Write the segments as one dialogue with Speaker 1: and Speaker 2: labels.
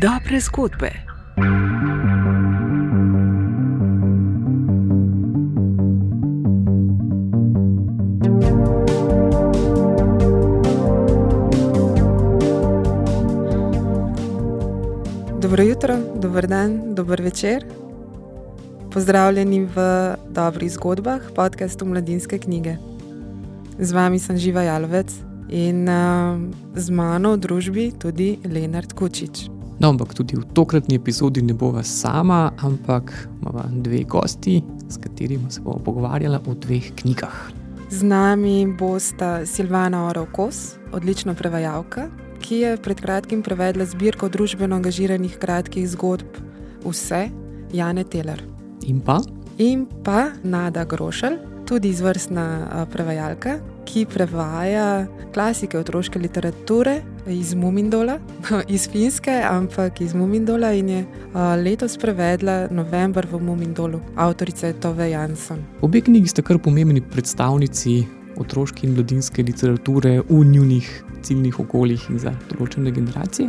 Speaker 1: Dobre zgodbe.
Speaker 2: Dobro jutro, dober dan, dober večer. Pozdravljeni v dobrih zgodbah, podkastu Mladinske knjige. Z vami sem Živa Jalovec in uh, z mano v družbi tudi Leonard Kučič.
Speaker 3: No, ampak tudi v tokratni epizodi ne bova sama, ampak imamo dve gosti, s katerimi se bomo pogovarjali o dveh knjigah.
Speaker 2: Z nami bosta Silvana Orovkos, odlična prevajalka, ki je pred kratkim prevedla zbirko družbeno angažiranih kratkih zgodb Vse, Jane Teller.
Speaker 3: In pa
Speaker 2: In pa Nada Grošelj, tudi izvrstna prevajalka, ki prevaja klasike otroške literature iz Mumindola, iz Finske, ampak iz Mumindola in je letos prevedla November v Mumindolu, avtorica je Tove Jansson.
Speaker 3: obe knjigi sta kar pomembni predstavnici otroške in mladinske literature v njunih ciljnih okoljih in za določene generacije.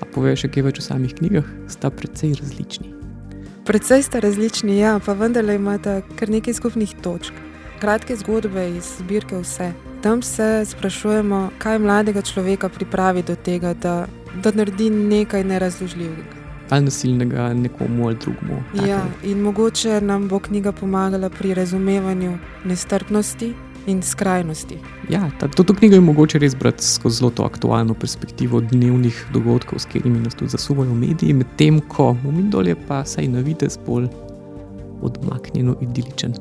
Speaker 3: A poveš še kaj več o samih knjigah, sta precej različni.
Speaker 2: Predvsej sta različni, ja, pa vendarle imata kar nekaj skupnih točk. Kratke zgodbe iz zbirke Vse. Tam se sprašujemo, kaj mladega človeka pripravi do tega, da, da naredi nekaj nerazložljivega.
Speaker 3: Ali nasilnega nekomu ali drugemu.
Speaker 2: Ja, in mogoče nam bo knjiga pomagala pri razumevanju nestrpnosti in skrajnosti.
Speaker 3: Ja, ta, to, to knjigo je mogoče res brati skozi zelo to aktualno perspektivo dnevnih dogodkov, s katerimi nas tudi zasuvajo mediji, medtem ko Mumindol je pa saj na vides bolj odmaknjeno idiličen.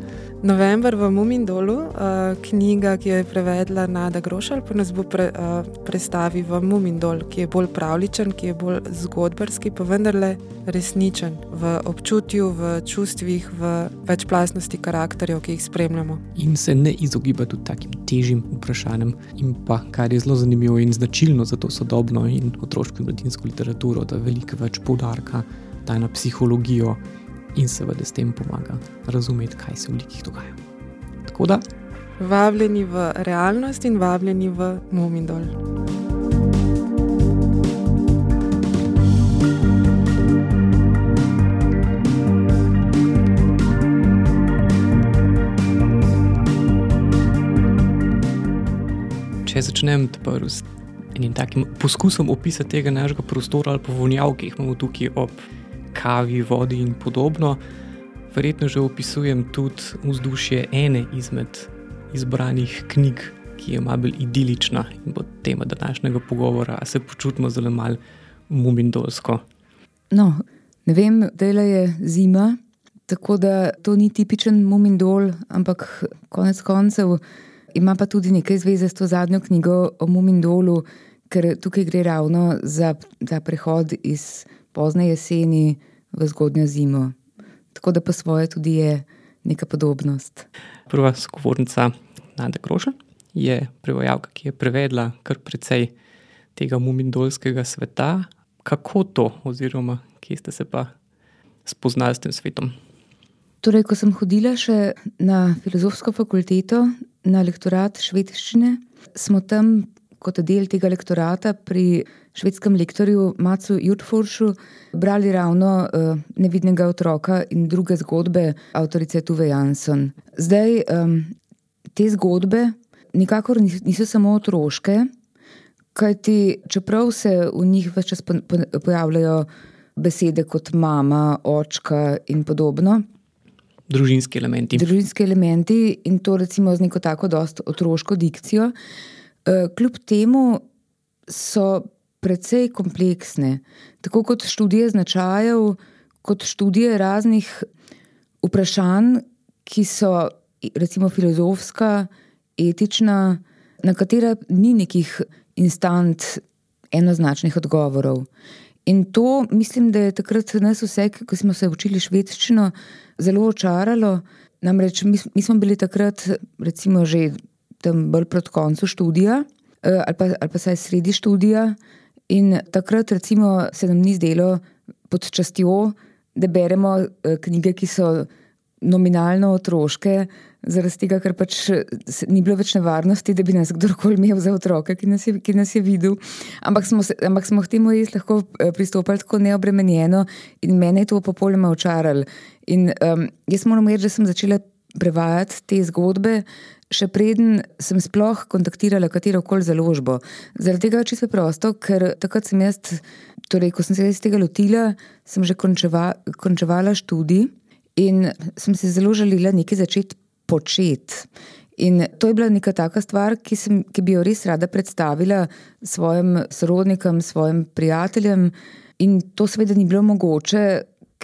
Speaker 2: November v Mumindolu, uh, knjiga, ki jo je prevedla Nada Grošal, pa nas bo pre, uh, predstavil v Mumindol, ki je bolj pravličen, ki je bolj zgodbarski, pa vendarle resničen v občutju, v čustvih, v večplastnosti karakterjev, ki jih spremljamo.
Speaker 3: In se ne izogiba tudi takim težjim vprašanjem, in pa kar je zelo zanimivo in značilno za to sodobno in otroško in mladinsko literaturo, da veliko več poudarka daje na psihologijo in seveda s tem pomaga razumeti, kaj se v likih dogaja. Tako da,
Speaker 2: Vabljeni v realnost in vabljeni v Mumindol.
Speaker 3: če začnem prvo s enim takim poskusom opisati tega našega prostora ali pa vonjav, ki jih imamo tukaj ob kavi, vodi in podobno, verjetno že opisujem tudi vzdušje ene izmed izbranih knjig, ki je malo bolj idilična in bo tema današnjega pogovora, a se počutimo zelo malo mumindolsko.
Speaker 4: No, ne vem, da je zima, tako da to ni tipičen Mumindol, ampak konec koncev ima pa tudi nekaj zveze s to zadnjo knjigo o Mumindolu, ker tukaj gre ravno za ta prehod iz pozne jeseni v zgodnjo zimo. Tako da pa svoje tudi je neka podobnost.
Speaker 3: Prva sogovornica Nada Groša je prevajalka, ki je prevedla kar precej tega mumindolskega sveta. Kako to, oziroma kje ste se pa spoznali s tem svetom?
Speaker 4: Torej, ko sem hodila še na filozofsko fakulteto, na lektorat švedščine, smo tam kot del tega lektorata pri švedskem lektorju Macu Jutforšu brali ravno uh, Nevidnega otroka in druge zgodbe avtorice Tuve Jansson. Zdaj, um, te zgodbe nikakor nis- niso samo otroške, kajti čeprav se v njih več čas po- po- pojavljajo besede kot mama, očka in podobno,
Speaker 3: Družinski elementi.
Speaker 4: družinski elementi in to recimo z neko tako dosto otroško dikcijo. Eh, Kljub temu so precej kompleksne, tako kot študije značajev, kot študije raznih vprašanj, ki so recimo filozofska, etična, na katera ni nekih instant enoznačnih odgovorov. In to mislim, da je takrat nas vse, ko smo se učili švedščino, zelo očaralo. Namreč mi, mi smo bili takrat, recimo, že tam bolj proti koncu študija, eh, ali pa, ali pa saj sredi študija, in takrat, recimo, se nam ni zdelo pod častjo, da beremo eh, knjige, ki so nominalno otroške, zaradi tega, ker pač ni bilo več nevarnosti, da bi nas kdorkoli imel za otroke, ki nas je, ki nas je videl. Ampak smo, se, ampak smo k temu res lahko eh, pristopili tako neobremenjeno in mene je to popolnoma očaralo. In um, jaz moram reči, da sem začela prevajati te zgodbe. Še preden sem sploh kontaktirala katero koli založbo. Zaradi tega je čisto preprosto, ker takrat sem jaz, torej, ko sem se iz tega lotila, sem že končeva, končevala študij in sem se zelo želela nekaj začeti početi. In to je bila neka taka stvar, ki, sem, ki bi jo res rada predstavila svojim sorodnikom, svojim prijateljem. In to seveda ni bilo mogoče,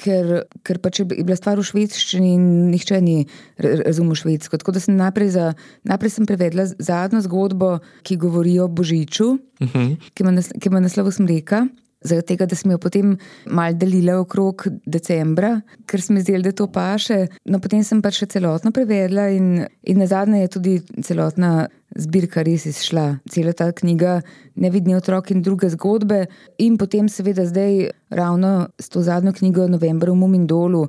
Speaker 4: ker, ker pač je bila stvar v švedščini in nihče ni razumel švedsko. Tako da sem najprej, za, najprej sem prevedla zadnjo zgodbo, ki govori o Božiču, uh mhm. -huh. ki ima naslov Smreka. Zaradi tega, da smo jo potem malo delili okrog decembra, ker smo zdeli, da to paše. No, potem sem pač še celotno prevedla, in, in na zadnje je tudi celotna zbirka res izšla. Cela ta knjiga, Nevidni otrok in druge zgodbe. In potem, seveda, zdaj, ravno s to zadnjo knjigo, Novembra v Mumindolu,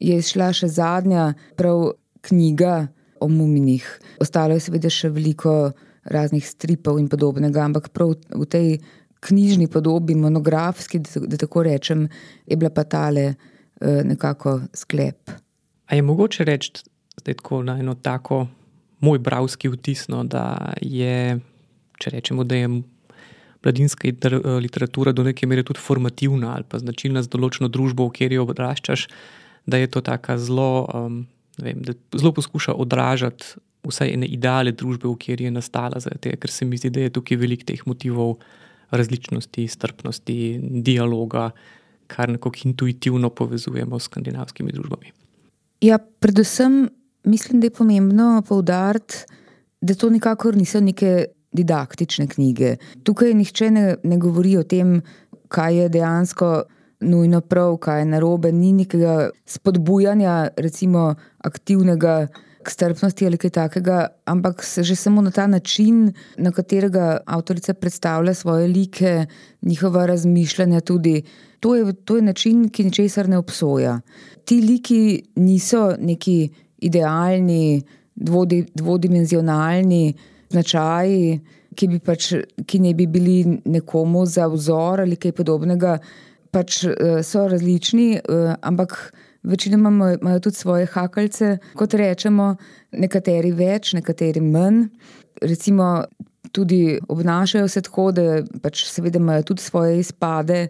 Speaker 4: je izšla še zadnja prav knjiga o muminih. Ostalo je seveda še veliko raznih stripov in podobnega, ampak prav v tej knjižni podobi, monografski, da tako rečem, je bila pa tale eh, nekako sklep.
Speaker 3: A je mogoče reči, da je tako na eno tako moj bravski vtis, no, da je, če rečemo, da je mladinska literatura do neke mere tudi formativna ali pa značilna za določeno družbo, v kateri odraščaš, da je to tako zelo, um, vem, da zelo poskuša odražati vsaj ene ideale družbe, v kateri je nastala, zato ker se mi zdi, da je tukaj veliko teh motivov različnosti, strpnosti, dialoga, kar nekako intuitivno povezujemo s skandinavskimi družbami.
Speaker 4: Ja, predvsem mislim, da je pomembno poudariti, da to nikakor niso neke didaktične knjige. Tukaj nihče ne, ne govori o tem, kaj je dejansko nujno prav, kaj je narobe, ni nekega spodbujanja, recimo, aktivnega. K strpnosti ali kaj takega, ampak že samo na ta način, na katerega avtorica predstavlja svoje like, njihova razmišljanja, tudi to je, to je način, ki ničesar ne obsoja. Ti liki niso neki idealni, dvodi, dvodimenzionalni značaji, ki, bi pač, ki ne bi bili nekomu za vzor ali kaj podobnega, pač eh, so različni, eh, ampak večinoma imajo tudi svoje hakalce, kot rečemo, nekateri več, nekateri manj. Recimo, tudi obnašajo se tako, da pač seveda imajo tudi svoje izpade,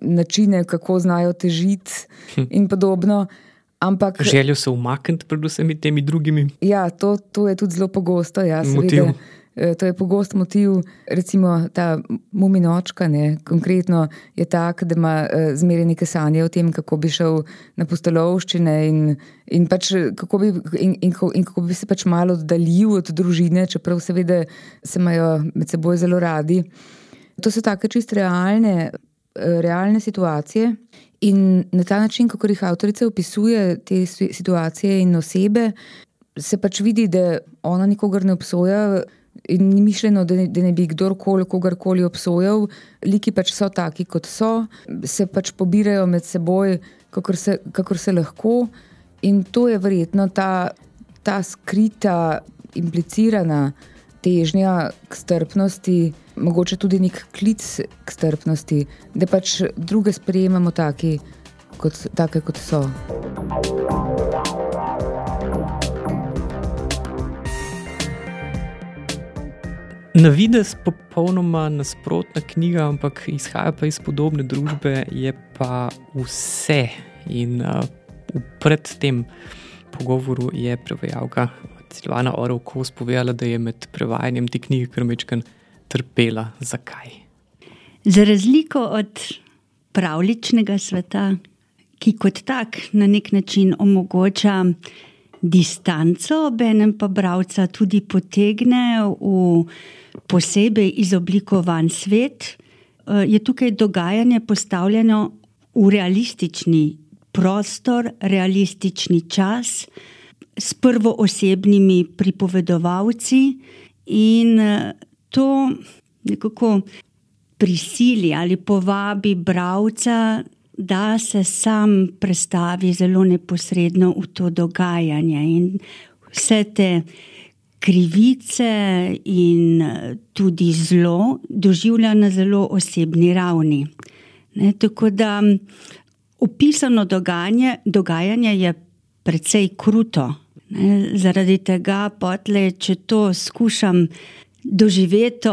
Speaker 4: načine, kako znajo težiti hm. in podobno. Ampak,
Speaker 3: Željo se umakniti, predvsem temi drugimi.
Speaker 4: Ja, to, to je tudi zelo pogosto. Ja, motiv. E, to je pogost motiv, recimo ta muminočka, ne, konkretno je tak, da ima e, zmeraj neke sanje o tem, kako bi šel na postolovščine in, in, pač, kako bi, in, in, in kako bi se pač malo oddaljil od družine, čeprav seveda se imajo med seboj zelo radi. To so take čist realne, e, realne situacije. In na ta način, kako jih avtorica opisuje te situacije in osebe, se pač vidi, da ona nikogar ne obsoja. In ni mišljeno, da ne, da ne bi kdorkoli kogarkoli obsojal, liki pač so taki, kot so, se pač pobirajo med seboj, kakor se, kakor se lahko. In to je verjetno ta, ta skrita, implicirana težnja k strpnosti, mogoče tudi nek klic k strpnosti, da pač druge sprejemamo taki, kot, take, kot so.
Speaker 3: Na videz popolnoma nasprotna knjiga, ampak izhaja pa iz podobne družbe, je pa vse. In uh, pred tem pogovoru je prevajalka Silvana Orovko spovedala, da je med prevajanjem te knjige krmečkan trpela. Zakaj?
Speaker 1: Za razliko od pravličnega sveta, ki kot tak na nek način omogoča distanco, obenem pa bralca tudi potegne v posebej izoblikovan svet, eh, je tukaj dogajanje postavljeno v realistični prostor, realistični čas, s prvoosebnimi pripovedovalci in eh, to nekako prisili ali povabi bralca, da se sam predstavi zelo neposredno v to dogajanje. In vse te krivice in tudi zlo doživlja na zelo osebni ravni. Ne, tako da opisano dogajanje, dogajanje je precej kruto. Ne, zaradi tega, potle, če to skušam doživeti,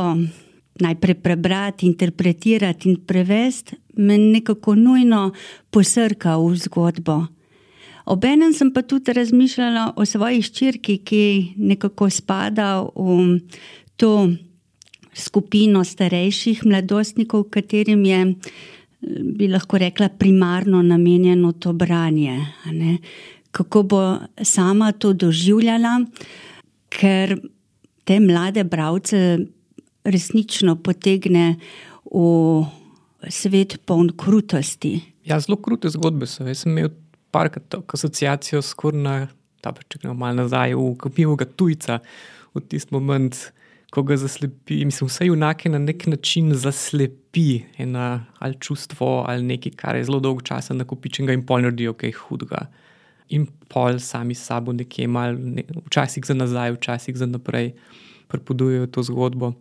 Speaker 1: najprej prebrati, interpretirati in prevesti, me nekako nujno posrka v zgodbo. Obenem sem pa tudi razmišljala o svoji ščirki, ki nekako spada v to skupino starejših mladostnikov, katerim je, bi lahko rekla, primarno namenjeno to branje. Kako bo sama to doživljala, ker te mlade bralce resnično potegne v svet poln krutosti.
Speaker 3: Ja, zelo krute zgodbe so. Jaz sem imel parkrat asociacijo skoraj na, da pa če gremo malo nazaj, v kapivega tujca, v tisti moment, ko ga zaslepi. Mislim, vse junake na nek način zaslepi ena ali čustvo ali nekaj, kar je zelo dolgo časa nakopičenega in pol naredijo kaj hudega. In pol sami s sabo nekje mal, ne, včasih za nazaj, včasih za naprej, prepodujejo to zgodbo.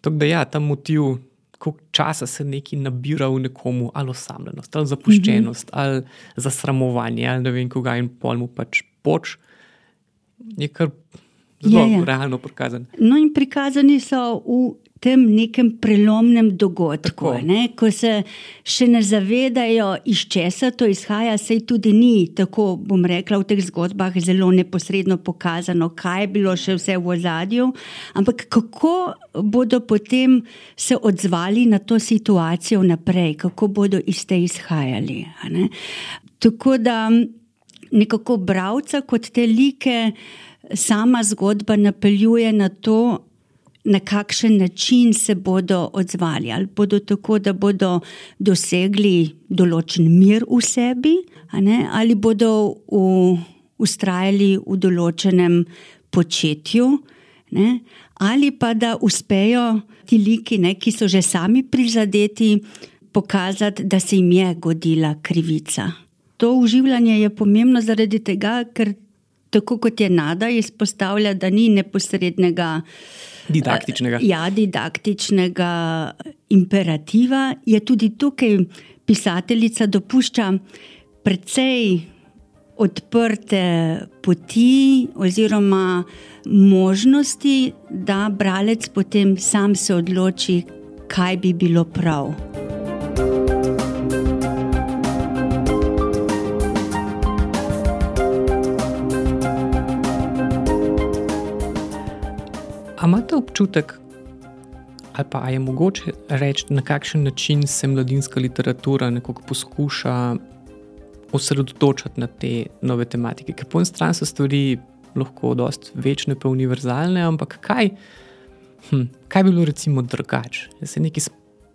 Speaker 3: Tako da ja, ta motiv koliko časa se nekaj nabira v nekomu, ali osamljenost, ali zapuščenost, mm -hmm. ali zasramovanje, ali ne vem, koga in pojmu pač poč, je kar zelo je, je. realno prikazan.
Speaker 1: No, in prikazani so v tem nekem prelomnem dogodku, ne, ko se še ne zavedajo, iz česa to izhaja, sej tudi ni tako, bom rekla, v teh zgodbah zelo neposredno pokazano, kaj je bilo še vse v ozadju, ampak kako bodo potem se odzvali na to situacijo naprej, kako bodo iz te izhajali. Tako da nekako bravca kot te like. Sama zgodba napeljuje na to, na kakšen način se bodo odzvali. Ali bodo tako, da bodo dosegli določen mir v sebi, ali bodo v, ustrajali v določenem početju, ne? ali pa da uspejo ti liki, ne, ki so že sami prizadeti, pokazati, da se jim je godila krivica. To uživanje je pomembno zaradi tega, ker tako kot je Nada izpostavlja, da ni neposrednega.
Speaker 3: Didaktičnega.
Speaker 1: Ja, didaktičnega imperativa je tudi tukaj pisateljica dopušča precej odprte poti oziroma možnosti, da bralec potem sam se odloči, kaj bi bilo prav.
Speaker 3: Imate občutek, ali pa je mogoče reči, na kakšen način se mladinska literatura nekako poskuša osredotočiti na te nove tematike? Ker po eni strani so stvari lahko dosti večne, pa univerzalne, ampak kaj, hm, kaj bi bilo recimo drugače? Jaz se nekaj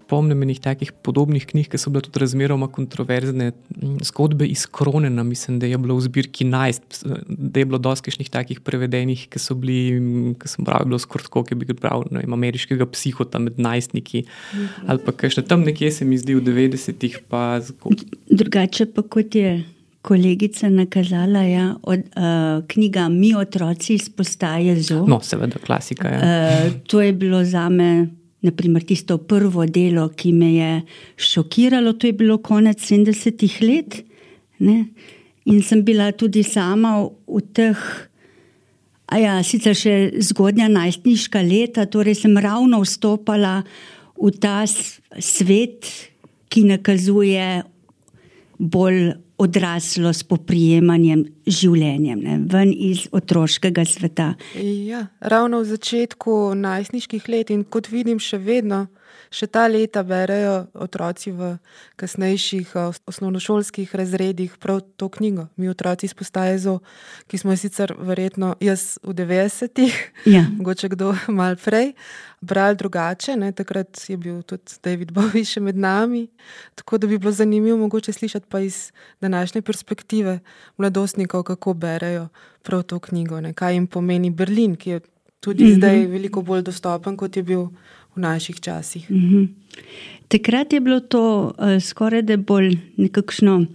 Speaker 3: spomnim nekih takih podobnih knjig, ki so bile tudi razmeroma kontroverzne. Zgodbe iz Kronena, mislim, da je bilo v zbirki najst, da je bilo doskešnih takih prevedenih, ki so bili, ki sem bral, bilo skortko, ki bi bral, vem, ameriškega psihota med najstniki. Mhm. Ali pa še tam nekje se mi zdi v 90-ih.
Speaker 1: Drugače pa kot je. Kolegica nakazala, ja, je uh, knjiga Mi otroci izpostaje zelo.
Speaker 3: No, seveda, klasika. Ja.
Speaker 1: Uh, to je bilo za me naprimer tisto prvo delo, ki me je šokiralo, to je bilo konec 70-ih let. Ne? In sem bila tudi sama v teh, a ja, sicer še zgodnja najstniška leta, torej sem ravno vstopala v ta svet, ki nakazuje bolj odraslo s poprijemanjem življenjem, ne, ven iz otroškega sveta.
Speaker 2: Ja, ravno v začetku najstniških let in kot vidim, še vedno še ta leta berejo otroci v kasnejših eh, osnovnošolskih razredih prav to knjigo. Mi, otroci iz postaje ZO, ki smo jo sicer verjetno jaz v 90-ih, ja. mogoče kdo mal prej, brali drugače. Ne? Takrat je bil tudi David Bowie še med nami. Tako da bi bilo zanimivo mogoče slišati pa iz današnje perspektive mladostnikov, kako berejo prav to knjigo, ne? kaj jim pomeni Berlin, ki je tudi mm -hmm. zdaj veliko bolj dostopen, kot je bil v naših časih. Mm -hmm.
Speaker 1: Takrat je bilo to uh, skoraj da bolj nekakšno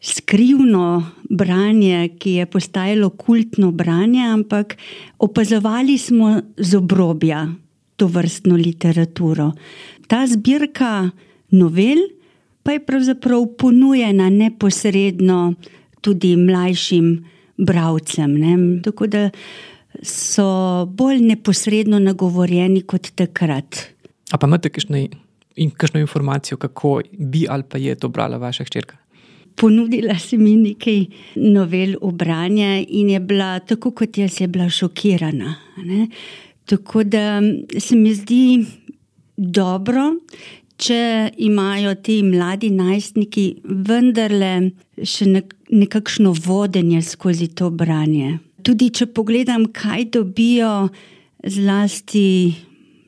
Speaker 1: skrivno branje, ki je postajalo kultno branje, ampak opazovali smo z obrobja to vrstno literaturo. Ta zbirka novel pa je pravzaprav ponujena neposredno tudi mlajšim bralcem. Ne? Tako da so bolj neposredno nagovorjeni kot takrat.
Speaker 3: A pa imate kakšno informacijo, kako bi ali pa je to brala vaša hčerka?
Speaker 1: Ponudila si mi nekaj novel v branje in je bila, tako kot jaz, je bila šokirana. Ne? Tako da se mi zdi dobro, če imajo ti mladi najstniki vendarle še nekakšno vodenje skozi to branje. Tudi če pogledam, kaj dobijo zlasti.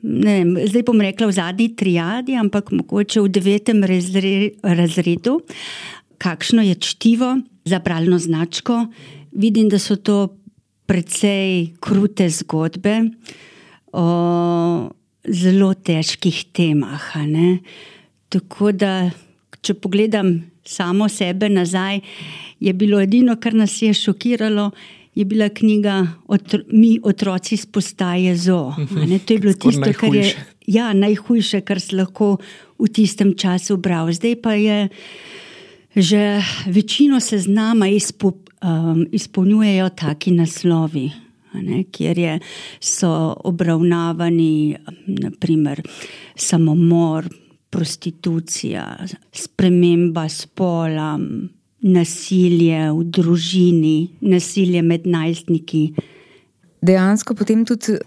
Speaker 1: Ne, zdaj bom rekla v zadnji triadi, ampak mogoče v devetem razredu, kakšno je čtivo za bralno značko. Vidim, da so to precej krute zgodbe o zelo težkih temah. Tako da, če pogledam samo sebe nazaj, je bilo edino, kar nas je šokiralo, je bila knjiga otro, Mi, otroci z postaje zo. To je bilo tisto, kar je ja, najhujše, kar si lahko v tistem času bral. Zdaj pa je že večino seznama izpo, um, izpolnjujejo taki naslovi. Ne, kjer je, so obravnavani naprimer, samomor, prostitucija, sprememba spola, nasilje v družini, nasilje med najstniki.
Speaker 4: Dejansko potem tudi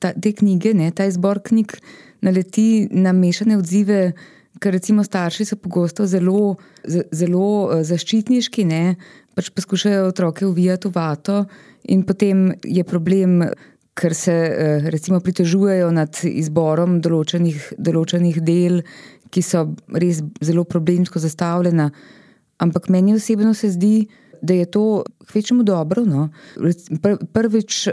Speaker 4: ta, te knjige, ne, ta izbor knjig, naleti na mešane odzive, ker recimo starši so pogosto zelo, zelo eh, zaščitniški, ne, pač poskušajo otroke uvijati v vato, in potem je problem. Ker se eh, recimo pritožujejo nad izborom določenih, določenih del, ki so res zelo problemsko zastavljena, Ampak meni osebno se zdi, da je to kvečemu dobro. No. Prvič,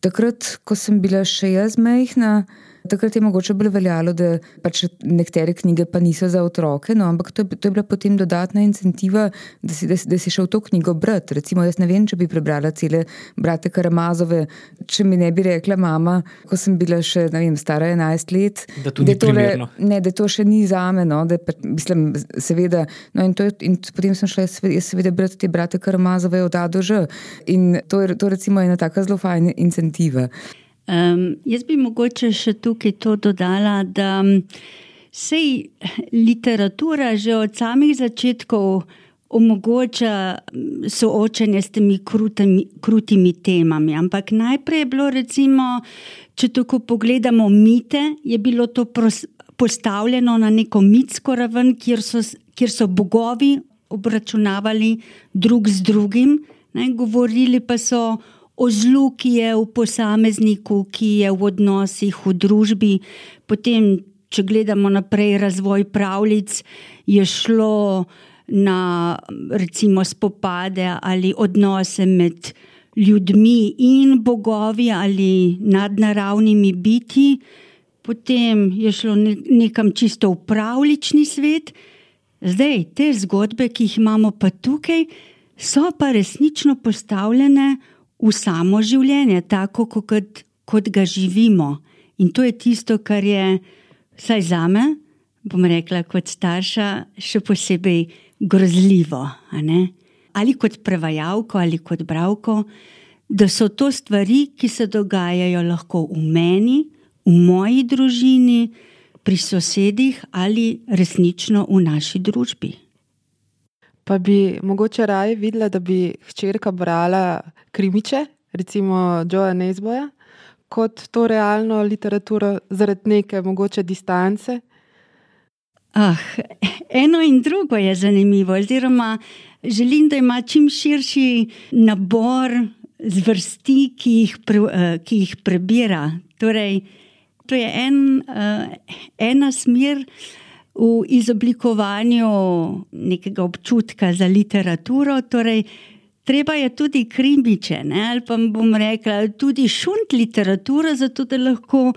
Speaker 4: takrat, ko sem bila še jaz majhna, Takrat je mogoče bolj veljalo, da pač nekatere knjige pa niso za otroke, no, ampak to je, to je bila potem dodatna incentiva, da si, da, da si šel to knjigo brati. Recimo, jaz ne vem, če bi prebrala cele brate Karamazove, če mi ne bi rekla mama, ko sem bila še vem, stara 11 let,
Speaker 3: da, da, tole,
Speaker 4: ne, da to še ni za me. No, da, mislim, seveda, no, in, to, in potem sem šla jaz seveda brati te brate Karamazove od A do Ž. In to je to recimo ena taka zelo fajna incentiva.
Speaker 1: Um, jaz bi mogoče še tukaj to dodala, da se literatura že od samih začetkov omogoča soočanje s temi krutimi, krutimi temami. Ampak najprej je bilo, recimo, če tako pogledamo mite, je bilo to postavljeno na neko mitsko raven, kjer so, kjer so bogovi obračunavali drug z drugim, ne, govorili pa so o zlu, ki je v posamezniku, ki je v odnosih, v družbi. Potem, če gledamo naprej, razvoj pravlic je šlo na recimo spopade ali odnose med ljudmi in bogovi ali nadnaravnimi biti. Potem je šlo nekam čisto v pravlični svet. Zdaj, te zgodbe, ki jih imamo pa tukaj, so pa resnično postavljene v samo življenje, tako kot, kot ga živimo. In to je tisto, kar je, vsaj za me, bom rekla, kot starša, še posebej grozljivo. Ali kot prevajalko, ali kot bravko, da so to stvari, ki se dogajajo lahko v meni, v moji družini, pri sosedih ali resnično v naši družbi.
Speaker 2: Pa bi mogoče raje videla, da bi hčerka brala krimiče, recimo Joea Nezboja, kot to realno literaturo zaradi neke mogoče distance.
Speaker 1: Ah, eno in drugo je zanimivo, oziroma želim, da ima čim širši nabor zvrsti, ki jih, pre, uh, ki jih prebira. Torej, to je en, uh, ena smer v izoblikovanju nekega občutka za literaturo. Torej, treba je tudi krimiče, ne? ali pa bom rekla, tudi šunt literatura, zato da lahko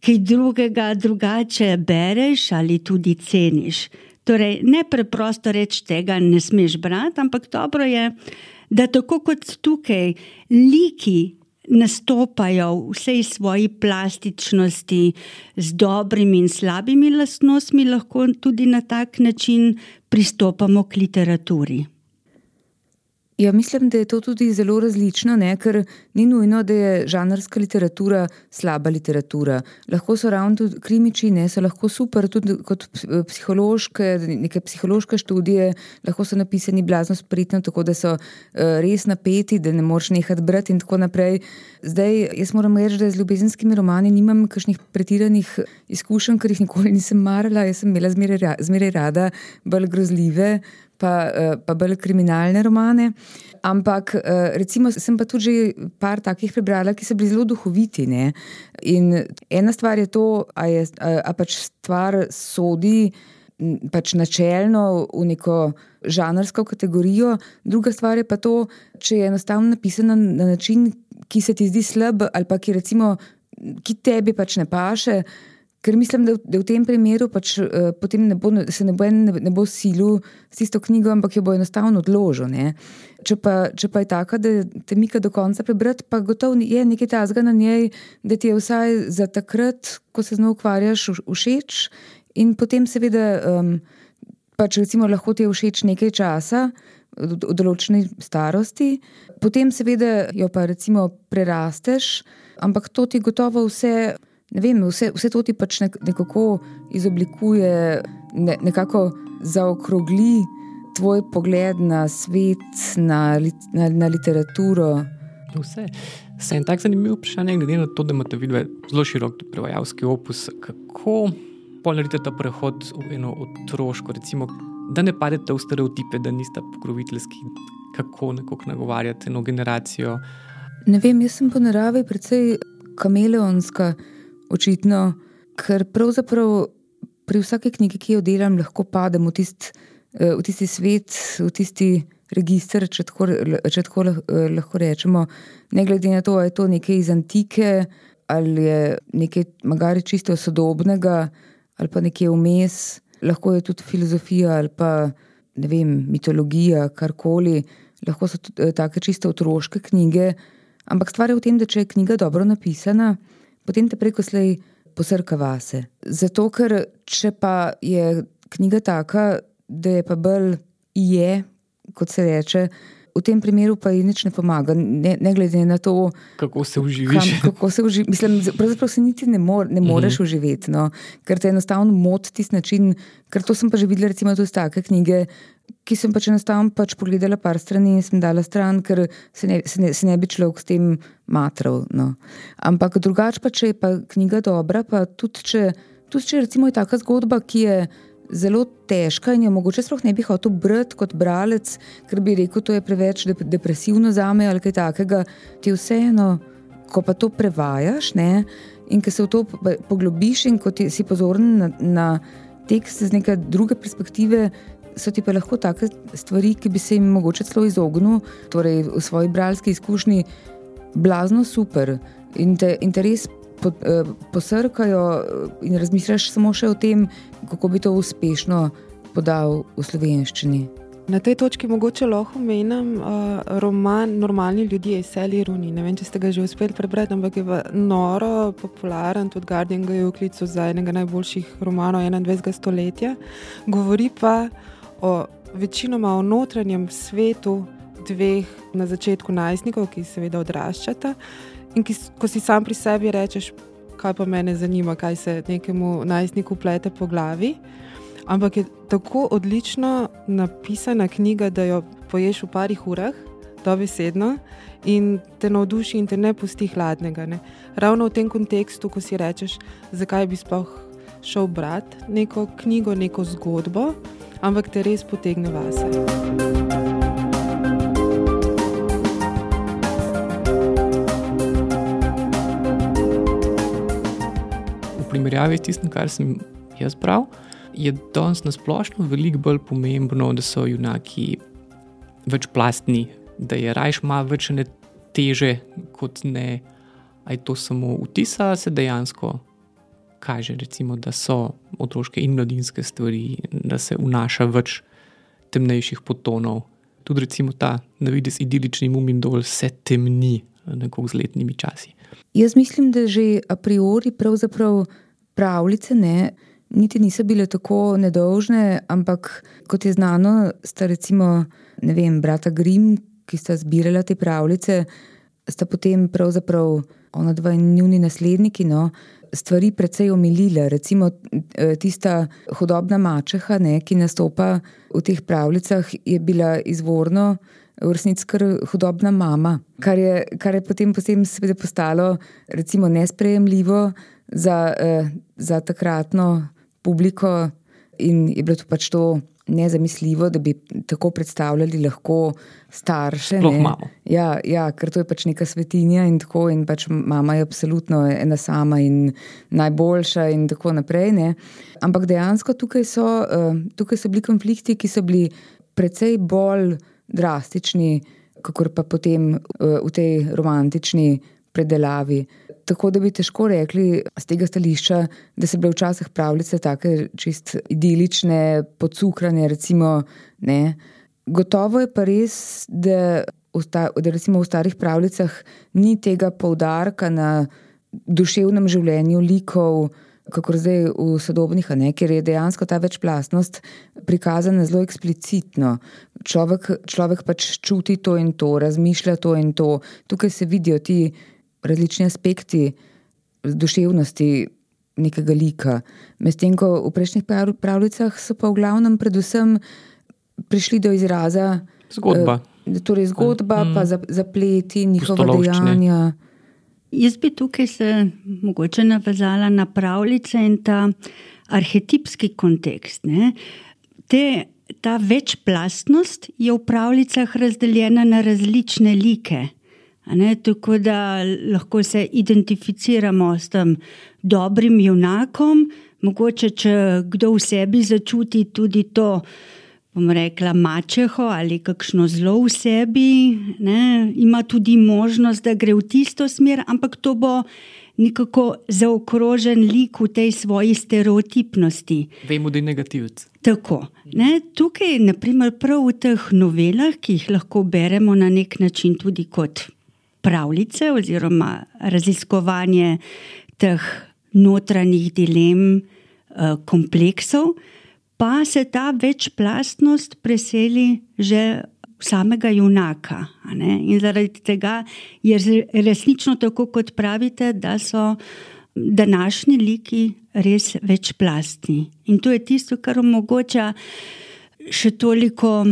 Speaker 1: kaj drugega drugače bereš ali tudi ceniš. Torej, ne preprosto reči, tega ne smeš brati, ampak dobro je, da tako kot tukaj, liki nastopajo v vsej svoji plastičnosti, z dobrimi in slabimi lastnostmi, lahko tudi na tak način pristopamo k literaturi.
Speaker 4: Ja, mislim, da je to tudi zelo različno, ne? ker ni nujno, da je žanrska literatura slaba literatura. Lahko so ravno tudi krimiči, ne so lahko super, tudi kot psihološke, neke psihološke študije, lahko so napisani blazno spritno, tako da so uh, res napeti, da ne moreš nehati brati in tako naprej. Zdaj, jaz moram reči, da z ljubezenskimi romani nimam kakšnih pretiranih izkušenj, ker jih nikoli nisem marala, jaz sem imela zmeraj rada bolj grozljive pa, eh, pa bolj kriminalne romane. Ampak, eh, recimo, sem pa tudi že par takih prebrala, ki so bili zelo duhoviti. Ne? In ena stvar je to, da je a pač stvar sodi pač načelno v neko žanrsko kategorijo, druga stvar je pa to, če je enostavno napisana na način, ki se ti zdi slab ali pa ki, recimo, ki tebi pač ne paše. Ker mislim, da, da v tem primeru pač, uh, ne bo, se ne bo, ne, ne bo silil s tisto knjigo, ampak jo bo enostavno odložil. Če pa, če pa je tako, da te mika do konca prebrati, pa gotovo je nekaj tazga na njej, da ti je vsaj za takrat, ko se z njo ukvarjaš, všeč. In potem, seveda, um, pač recimo, lahko ti je všeč nekaj časa, v določeni starosti, potem, seveda, jo pa recimo prerasteš, ampak to ti gotovo vse vem, vse, vse to ti pač nekako izoblikuje, ne, nekako zaokrogli tvoj pogled na svet, na, na, na literaturo.
Speaker 3: Vse. Se en tak zanimiv vprašanje, glede na to, da imate vidve zelo širok prevajalski opus, kako naredite ta prehod v eno otroško, recimo, da ne padete v stereotipe, da niste pokroviteljski, kako nekako nagovarjate eno generacijo.
Speaker 4: Ne vem, jaz sem po naravi precej kameleonska očitno, ker pravzaprav pri vsaki knjigi, ki jo delam, lahko padem v, tist, eh, v tisti svet, v tisti register, če tako, če tako eh, lahko rečemo. Ne glede na to, ali je to nekaj iz antike ali je nekaj magari čisto sodobnega ali pa nekaj vmes, lahko je tudi filozofija ali pa ne vem, mitologija, karkoli. Lahko so eh, take čisto otroške knjige, ampak stvar je v tem, da če je knjiga dobro napisana, potem te preko slej posrka vase. Zato, ker če pa je knjiga taka, da je pa bolj je, kot se reče. V tem primeru pa ji nič ne pomaga, ne, ne glede na to,
Speaker 3: kako se uživiš.
Speaker 4: Kam, kako se uživiš. Mislim, pravzaprav se niti ne, mor, ne moreš mm -hmm. uživeti, no? ker te enostavno moti tisti način. Ker to sem pa že videla, recimo, tudi take knjige, ki sem pač enostavno pač pogledala par strani in sem dala stran, ker se ne, se ne, se ne bi človek s tem matral. No. Ampak drugače, pa, če je pa knjiga dobra, pa tudi če, tudi če recimo, je taka zgodba, ki je zelo težka in jo mogoče sploh ne bi hotel brati kot bralec, ker bi rekel, da je preveč depresivno za me ali kaj takega, ti vseeno, ko pa to prevajaš ne, in ko se v to poglobiš in ko si pozoren na, na tekst z neke druge perspektive, so ti pa lahko take stvari, ki bi se jim mogoče celo izognil, torej v svoji bralski izkušnji, blazno super in te, in te res po, eh, posrkajo in razmišljaš samo še o tem, kako bi to uspešno podal v slovenščini.
Speaker 2: Na tej točki mogoče lahko omenim uh, roman Normalni ljudje iz Sally Runi. Ne vem, če ste ga že uspeli prebrati, ampak je noro popularen, tudi Guardian ga je vklical za enega najboljših romanov 21. stoletja. Govori pa o večinoma o notranjem svetu dveh na začetku najstnikov, ki seveda odraščata. In ki, ko si sam pri sebi rečeš, kaj pa me zanima, kaj se nekemu najstniku plete po glavi. Ampak je tako odlično napisana knjiga, da jo poješ v parih urah, dobesedno, in te navduši in te ne pusti hladnega. Ne? Ravno v tem kontekstu, ko si rečeš, zakaj bi sploh šel brati neko knjigo, neko zgodbo ampak te res potegne vase.
Speaker 3: V primerjavi s tistim, kar sem jaz bral, je danes na splošno veliko bolj pomembno, da so junaki večplastni, da je rajš malo več ne teže kot ne. Aj to samo vtisa, se dejansko kaže, recimo, da so otroške in mladinske stvari, da se vnaša več temnejših potonov. Tudi recimo ta navidez idilični mumin dol se temni nekako z letnimi časi.
Speaker 4: Jaz mislim, da že a priori pravzaprav pravljice ne, niti niso bile tako nedolžne, ampak kot je znano, sta recimo, ne vem, brata Grim, ki sta zbirala te pravljice, sta potem pravzaprav ona dva in njuni nasledniki, no, stvari precej omilila. Recimo e, tista hudobna mačeha, ne, ki nastopa v teh pravljicah, je bila izvorno v resnici kar hudobna mama, kar je, kar je potem seveda postalo recimo nesprejemljivo za, eh, za takratno publiko in je bilo to pač to nezamisljivo, da bi tako predstavljali lahko starše. Ja, ja, ker to je pač neka svetinja in tako, in pač mama je absolutno ena sama in najboljša in tako naprej. Ne. Ampak dejansko tukaj so, uh, tukaj so bili konflikti, ki so bili precej bolj drastični, kot pa potem uh, v tej romantični predelavi. Tako da bi težko rekli z tega stališča, da so bile včasih pravljice tako čist idilične, podcukrane. Recimo, Gotovo je pa res, da, da v starih pravljicah ni tega poudarka na duševnem življenju likov, kako zdaj v sodobnih, ne, ker je dejansko ta večplastnost prikazana zelo eksplicitno. Človek, človek pač čuti to in to, razmišlja to in to. Tukaj se vidijo ti različni aspekti duševnosti nekega lika. Medtem ko v prejšnjih pravljicah so pa v glavnem predvsem prišli do izraza
Speaker 3: zgodba.
Speaker 4: Eh, torej zgodba, mm. pa zapleti njihova dejanja.
Speaker 1: Jaz bi tukaj se mogoče navezala na pravljice in ta arhetipski kontekst. Te, ta večplastnost je v pravljicah razdeljena na različne like. Ne, tako da lahko se identificiramo s tem dobrim junakom, mogoče če kdo v sebi začuti tudi to, bom rekla, mačeho ali kakšno zlo v sebi, ne, ima tudi možnost, da gre v tisto smer, ampak to bo nekako zaokrožen lik v tej svoji stereotipnosti.
Speaker 3: Vemo, da je negativc.
Speaker 1: Tako. Ne, tukaj, naprimer, prav v teh novelah, ki jih lahko beremo na nek način tudi kot pravljice oziroma raziskovanje teh notranjih dilem, eh, kompleksov, pa se ta večplastnost preseli že v samega junaka. In zaradi tega je resnično tako, kot pravite, da so današnji liki res večplastni. In to je tisto, kar omogoča še toliko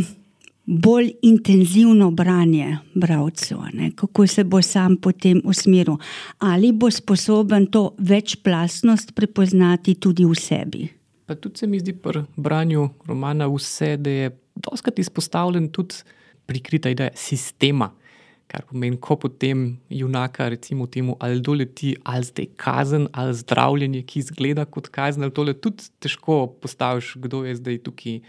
Speaker 1: bolj intenzivno branje bralcu, kako se bo sam potem usmeril, ali bo sposoben to večplastnost prepoznati tudi v sebi.
Speaker 3: Pa tudi se mi zdi pri branju romana vse, da je doskrat izpostavljen tudi prikrita ideja sistema. Kar pomeni, ko potem junaka, recimo, temu, ali doleti, ali zdaj kazen, ali zdravljenje, ki izgleda kot kazen, ali tole tudi težko postaviš, kdo je zdaj tukaj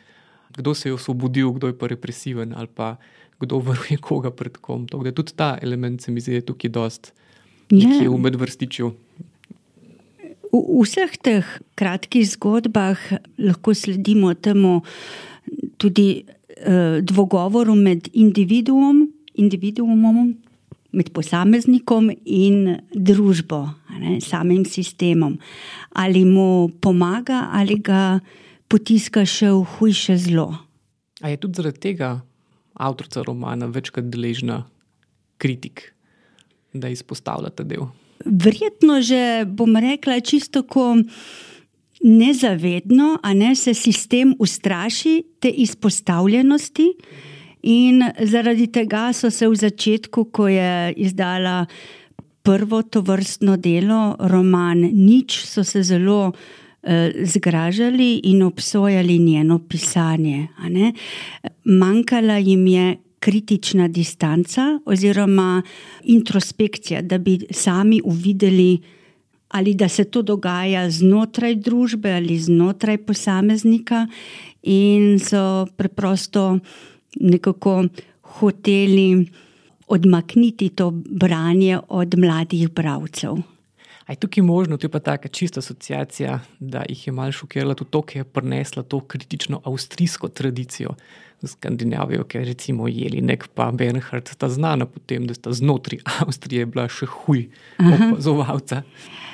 Speaker 3: kdo se je osvobodil, kdo je pa represiven ali pa kdo varuje koga pred kom. To, tudi ta element se mi zdi tukaj dost nekje ja. v medvrstičju.
Speaker 1: V vseh teh kratkih zgodbah lahko sledimo temu tudi eh, dvogovoru med individuom, individuumom, med posameznikom in družbo, ne, samim sistemom. Ali mu pomaga, ali ga potiska še v hujše zlo.
Speaker 3: A je tudi zaradi tega avtorica romana večkrat deležna kritik, da izpostavlja ta del?
Speaker 1: Verjetno že bom rekla čisto tako. Nezavedno, a ne se sistem ustraši te izpostavljenosti, in zaradi tega so se v začetku, ko je izdala prvo to vrstno delo, roman Nič, so se zelo Eh, zgražali in obsojali njeno pisanje. Manjkala jim je kritična distanca oziroma introspekcija, da bi sami uvideli, ali da se to dogaja znotraj družbe ali znotraj posameznika, in so preprosto nekako hoteli odmakniti to branje od mladih bralcev.
Speaker 3: Je tukaj možno, to je pa taka čista asociacija, da jih je malo šokirala tudi to, ker je prinesla to kritično avstrijsko tradicijo v Skandinavijo, ker recimo Jelinek pa Bernhard sta znana po tem, da sta znotraj Avstrije bila še huj opazovalca.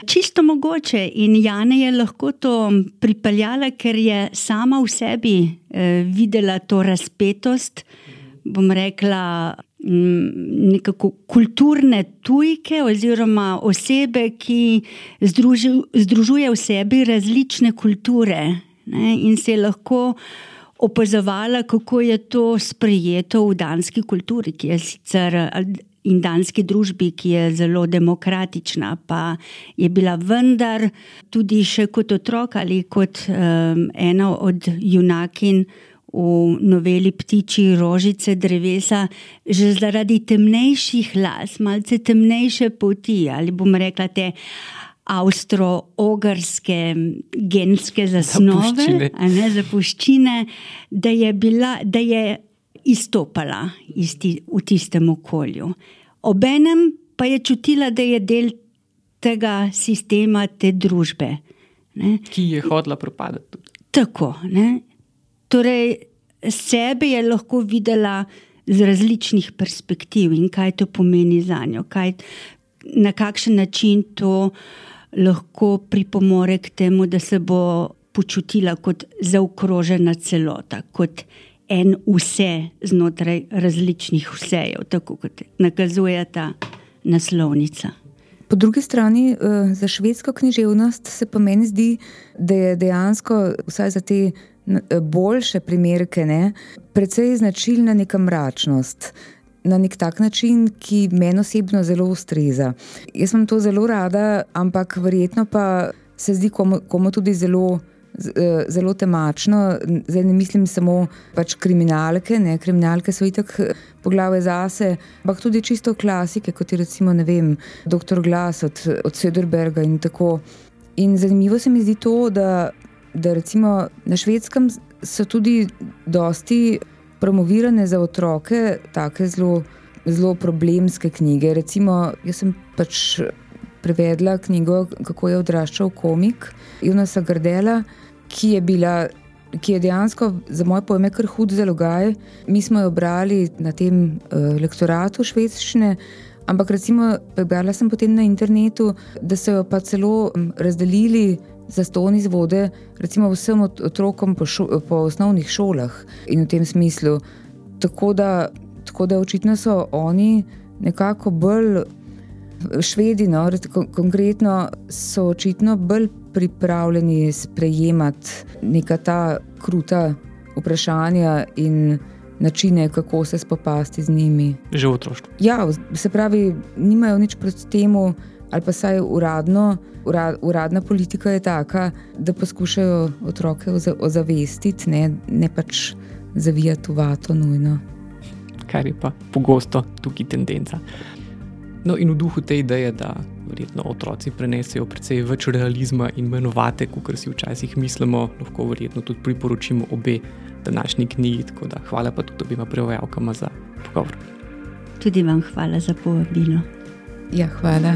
Speaker 1: Čisto mogoče in Jana je lahko to pripeljala, ker je sama v sebi eh, videla to razpetost, bom rekla, nekako kulturne tujke oziroma osebe, ki združi, združuje v sebi različne kulture ne, in se je lahko opazovala, kako je to sprejeto v danski kulturi, ki je sicer. In danski družbi, ki je zelo demokratična, pa je bila vendar tudi še kot otrok ali kot um, ena od junakin v noveli Ptiči rožice drevesa, že zaradi temnejših las, malce temnejše poti ali bom rekla te avstro-ogrske genske zasnove, ne zapuščine, da je, bila, da je izstopala isti, v tistem okolju. Obenem pa je čutila, da je del tega sistema, te družbe.
Speaker 3: Ne? Ki je hodila propadati.
Speaker 1: Tako. Ne? Torej, sebe je lahko videla z različnih perspektiv in kaj to pomeni za njo, kaj, na kakšen način to lahko pripomore k temu, da se bo počutila kot zaokrožena celota, kot en vse znotraj različnih vsejev, tako kot nakazuje ta naslovnica.
Speaker 4: Po drugi strani, eh, za švedsko književnost se pa meni zdi, da je dejansko, vsaj za te boljše primerke, ne, predvsej značilna neka mračnost. Na nek tak način, ki meni osebno zelo ustreza. Jaz sem to zelo rada, ampak verjetno pa se zdi komu, komu tudi zelo, eh, zelo temačno. Zdaj ne mislim samo pač kriminalke, ne kriminalke so itak poglavje zase, ampak tudi čisto klasike, kot je recimo vem, Dr. Glas od, od Söderberga in tako. In zanimivo se mi zdi to, da da recimo na švedskem so tudi dosti promovirane za otroke, tako zelo, zelo problemske knjige. Recimo, jaz sem pač prevedla knjigo, kako je odraščal komik Junasa Gardela, ki je bila. Ki je dejansko za moj pojem kar hud zalogaj. Mi smo jo brali na tem uh, lektoratu švedščine, ampak recimo prebrala sem potem na internetu, da so jo pa celo razdelili za ston izvode, recimo vsem otrokom po, šo, po osnovnih šolah in v tem smislu. Tako da, tako da očitno so oni nekako bolj švedi, no, konkretno so očitno bolj pripravljeni sprejemati neka ta kruta vprašanja in načine, kako se spopasti z njimi.
Speaker 3: Že v otroštvu.
Speaker 4: Ja, se pravi, nimajo nič proti temu ali pa saj uradno, urad, uradna politika je taka, da poskušajo otroke ozavestiti, ne, ne pač zavijati v vato nujno.
Speaker 3: Kar je pa pogosto tukaj tendenca. No, in v duhu te ideje, da verjetno otroci prenesejo precej več realizma in menovate, kot si včasih mislimo, lahko verjetno tudi priporočimo obe današnji knjigi. Tako da hvala pa tudi obima prevajalkama za pogovor.
Speaker 1: Tudi vam hvala za povabilo.
Speaker 4: Ja, hvala.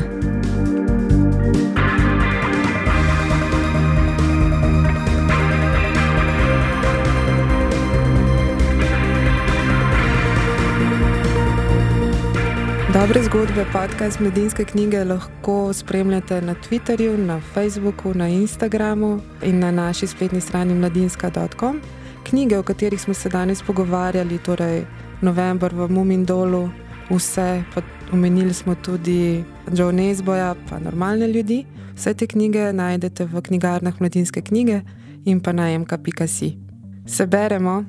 Speaker 2: Dobre zgodbe, podcast Medinske knjige lahko spremljate na Twitterju, na Facebooku, na Instagramu in na naši spletni strani mladinska.com. Knjige, o katerih smo se danes pogovarjali, torej November v Mumindolu, vse, pa omenili smo tudi Joe Nesboja, pa normalne ljudi. Vse te knjige najdete v knjigarnah Mladinske knjige in pa na mk.si. Se beremo.